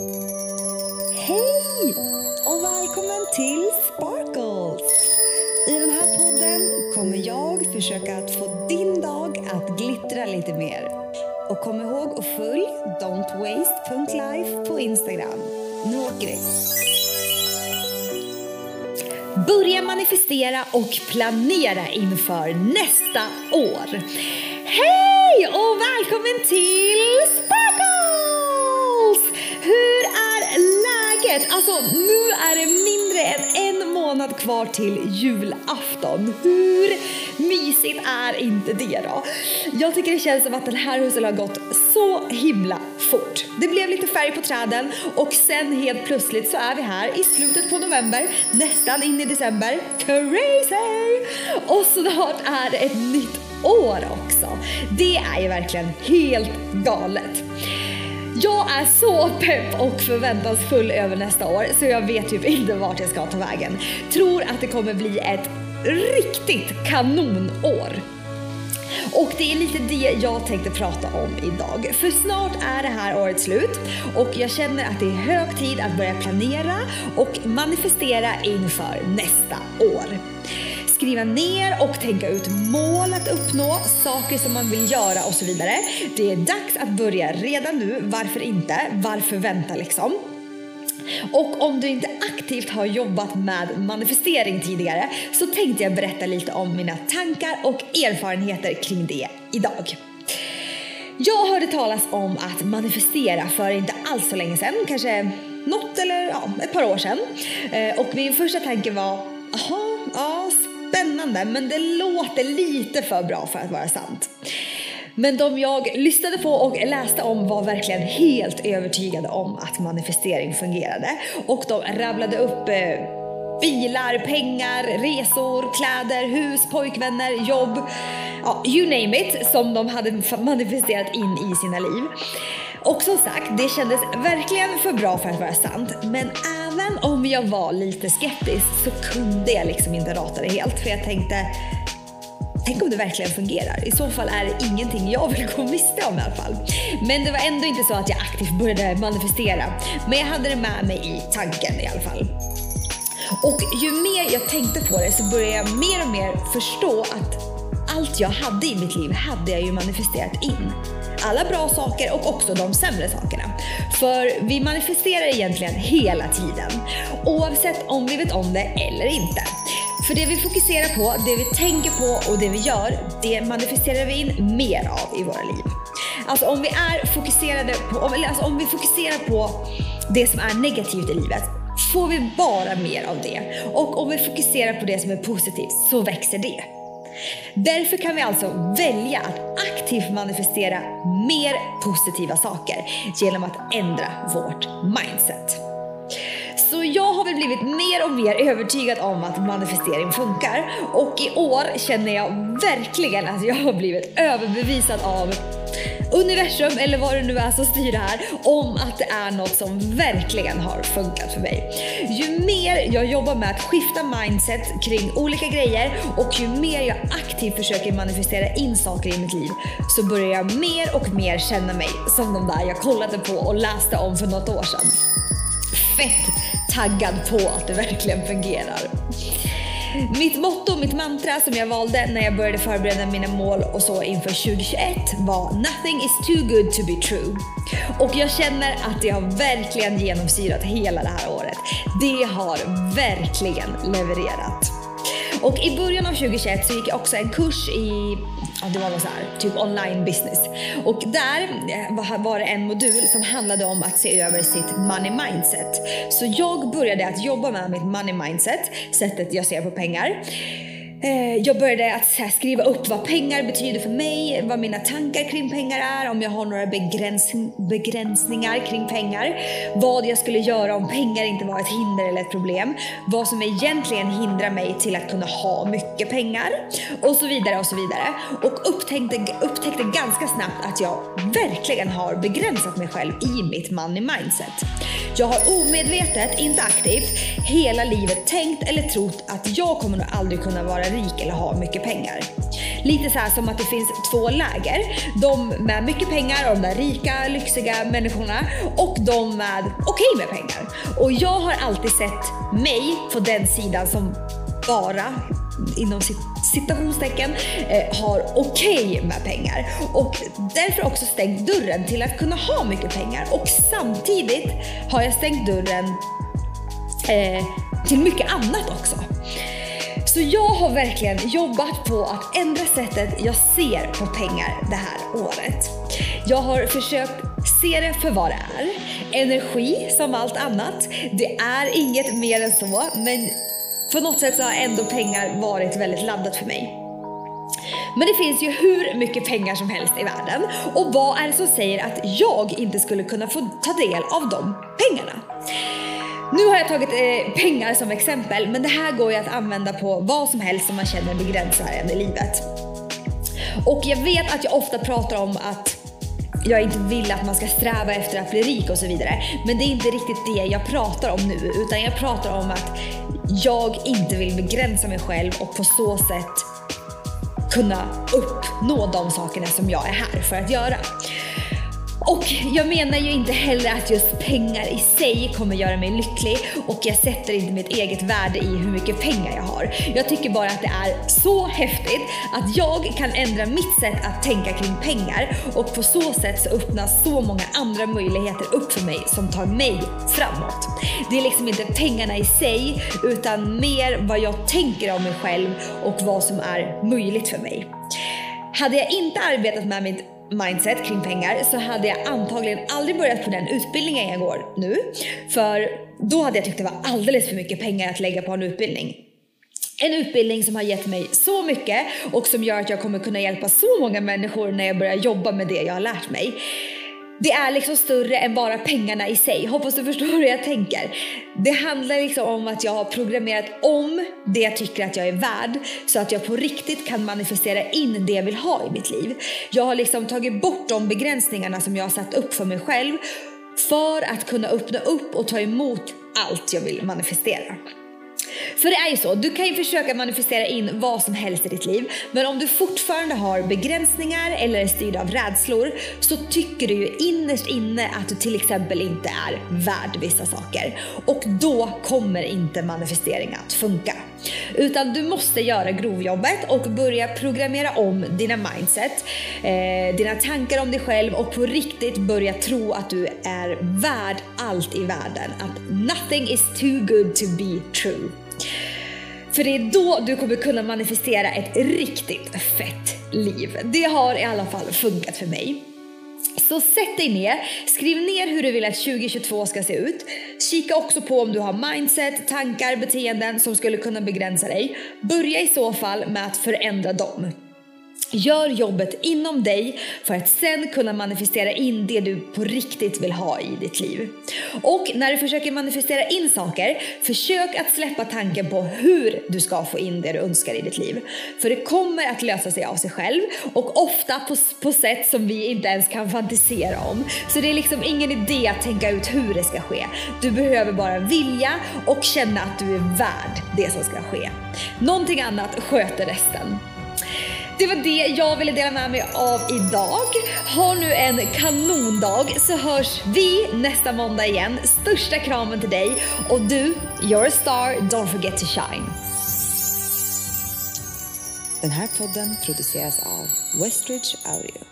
Hej och välkommen till Sparkles! I den här podden kommer jag försöka att få din dag att glittra lite mer. Och kom ihåg att följ don'twaste.life på Instagram. Nu åker vi! Börja manifestera och planera inför nästa år. Hej och välkommen till vet, Alltså nu är det mindre än en månad kvar till julafton. Hur mysigt är inte det då? Jag tycker det känns som att den här hösten har gått så himla fort. Det blev lite färg på träden och sen helt plötsligt så är vi här i slutet på november, nästan in i december. Crazy! Och snart är det ett nytt år också. Det är ju verkligen helt galet. Jag är så pepp och förväntansfull över nästa år så jag vet typ inte vart jag ska ta vägen. Tror att det kommer bli ett riktigt kanonår. Och det är lite det jag tänkte prata om idag. För snart är det här året slut och jag känner att det är hög tid att börja planera och manifestera inför nästa år. Skriva ner och tänka ut mål att uppnå, saker som man vill göra och så vidare. Det är dags att börja redan nu. Varför inte? Varför vänta liksom? Och om du inte aktivt har jobbat med manifestering tidigare så tänkte jag berätta lite om mina tankar och erfarenheter kring det idag. Jag hörde talas om att manifestera för inte alls så länge sedan, kanske något eller ja, ett par år sedan. Eh, och min första tanke var, aha, spännande, men det låter lite för bra för att vara sant. Men de jag lyssnade på och läste om var verkligen helt övertygade om att manifestering fungerade. Och de rabblade upp eh, bilar, pengar, resor, kläder, hus, pojkvänner, jobb. Ja, you name it som de hade manifesterat in i sina liv. Och som sagt, det kändes verkligen för bra för att vara sant. Men även om jag var lite skeptisk så kunde jag liksom inte rata det helt. För jag tänkte, Tänk om det verkligen fungerar. I så fall är det ingenting jag vill gå miste om i alla fall. Men det var ändå inte så att jag aktivt började manifestera. Men jag hade det med mig i tanken i alla fall. Och ju mer jag tänkte på det så började jag mer och mer förstå att allt jag hade i mitt liv hade jag ju manifesterat in. Alla bra saker och också de sämre sakerna. För vi manifesterar egentligen hela tiden. Oavsett om vi vet om det eller inte. För det vi fokuserar på, det vi tänker på och det vi gör, det manifesterar vi in mer av i våra liv. Alltså om vi är fokuserade på, alltså om vi fokuserar på det som är negativt i livet får vi bara mer av det. Och om vi fokuserar på det som är positivt så växer det. Därför kan vi alltså välja att aktivt manifestera mer positiva saker genom att ändra vårt mindset. Så jag har väl blivit mer och mer övertygad om att manifestering funkar och i år känner jag verkligen att jag har blivit överbevisad av universum eller vad det nu är som styr det här om att det är något som verkligen har funkat för mig. Ju mer jag jobbar med att skifta mindset kring olika grejer och ju mer jag aktivt försöker manifestera in saker i mitt liv så börjar jag mer och mer känna mig som de där jag kollade på och läste om för något år sedan. Fett taggad på att det verkligen fungerar. Mitt motto, mitt mantra som jag valde när jag började förbereda mina mål och så inför 2021 var “Nothing is too good to be true”. Och jag känner att det har verkligen genomsyrat hela det här året. Det har verkligen levererat. Och i början av 2021 så gick jag också en kurs i ja, det var så här, typ online business. Och där eh, var det en modul som handlade om att se över sitt money mindset. Så jag började att jobba med mitt money mindset, sättet jag ser på pengar. Eh, jag började att skriva upp vad pengar betyder för mig, vad mina tankar kring pengar är, om jag har några begräns begränsningar kring pengar, vad jag skulle göra om pengar inte var ett hinder eller ett problem, vad som egentligen hindrar mig till att kunna ha mycket pengar och så vidare och så vidare. Och upptäckte, upptäckte ganska snabbt att jag verkligen har begränsat mig själv i mitt money mindset. Jag har omedvetet, inte aktivt, hela livet tänkt eller trott att jag kommer nog aldrig kunna vara rik eller ha mycket pengar. Lite så här som att det finns två läger. De med mycket pengar och de där rika, lyxiga människorna och de med okej okay med pengar. Och jag har alltid sett mig på den sidan som bara inom citationstecken eh, har okej okay med pengar och därför också stängt dörren till att kunna ha mycket pengar och samtidigt har jag stängt dörren eh, till mycket annat också. Så jag har verkligen jobbat på att ändra sättet jag ser på pengar det här året. Jag har försökt se det för vad det är. Energi som allt annat. Det är inget mer än så, men på något sätt så har ändå pengar varit väldigt laddat för mig. Men det finns ju hur mycket pengar som helst i världen och vad är det som säger att jag inte skulle kunna få ta del av de pengarna? Nu har jag tagit eh, pengar som exempel, men det här går ju att använda på vad som helst som man känner begränsar en i livet. Och jag vet att jag ofta pratar om att jag inte vill att man ska sträva efter att bli rik och så vidare. Men det är inte riktigt det jag pratar om nu, utan jag pratar om att jag inte vill begränsa mig själv och på så sätt kunna uppnå de sakerna som jag är här för att göra. Och jag menar ju inte heller att just pengar i sig kommer göra mig lycklig och jag sätter inte mitt eget värde i hur mycket pengar jag har. Jag tycker bara att det är så häftigt att jag kan ändra mitt sätt att tänka kring pengar och på så sätt så öppnas så många andra möjligheter upp för mig som tar mig framåt. Det är liksom inte pengarna i sig utan mer vad jag tänker om mig själv och vad som är möjligt för mig. Hade jag inte arbetat med mitt mindset kring pengar så hade jag antagligen aldrig börjat på den utbildningen jag går nu. För då hade jag tyckt det var alldeles för mycket pengar att lägga på en utbildning. En utbildning som har gett mig så mycket och som gör att jag kommer kunna hjälpa så många människor när jag börjar jobba med det jag har lärt mig det är liksom större än bara pengarna i sig. Hoppas du förstår hur jag tänker. Det handlar liksom om att jag har programmerat om det jag tycker att jag är värd så att jag på riktigt kan manifestera in det jag vill ha i mitt liv. Jag har liksom tagit bort de begränsningarna som jag har satt upp för mig själv för att kunna öppna upp och ta emot allt jag vill manifestera. För det är ju så, du kan ju försöka manifestera in vad som helst i ditt liv, men om du fortfarande har begränsningar eller är styrd av rädslor så tycker du ju innerst inne att du till exempel inte är värd vissa saker. Och då kommer inte manifestering att funka. Utan du måste göra grovjobbet och börja programmera om dina mindset, eh, dina tankar om dig själv och på riktigt börja tro att du är värd allt i världen. Att nothing is too good to be true. För det är då du kommer kunna manifestera ett riktigt fett liv. Det har i alla fall funkat för mig. Så sätt dig ner, skriv ner hur du vill att 2022 ska se ut. Kika också på om du har mindset, tankar, beteenden som skulle kunna begränsa dig. Börja i så fall med att förändra dem. Gör jobbet inom dig för att sen kunna manifestera in det du på riktigt vill ha i ditt liv. Och när du försöker manifestera in saker, försök att släppa tanken på hur du ska få in det du önskar i ditt liv. För det kommer att lösa sig av sig själv och ofta på, på sätt som vi inte ens kan fantisera om. Så det är liksom ingen idé att tänka ut hur det ska ske. Du behöver bara vilja och känna att du är värd det som ska ske. Någonting annat sköter resten. Det var det jag ville dela med mig av idag. Ha nu en kanondag så hörs vi nästa måndag igen. Största kramen till dig och du, you're a star, don't forget to shine. Den här podden produceras av Westridge Audio.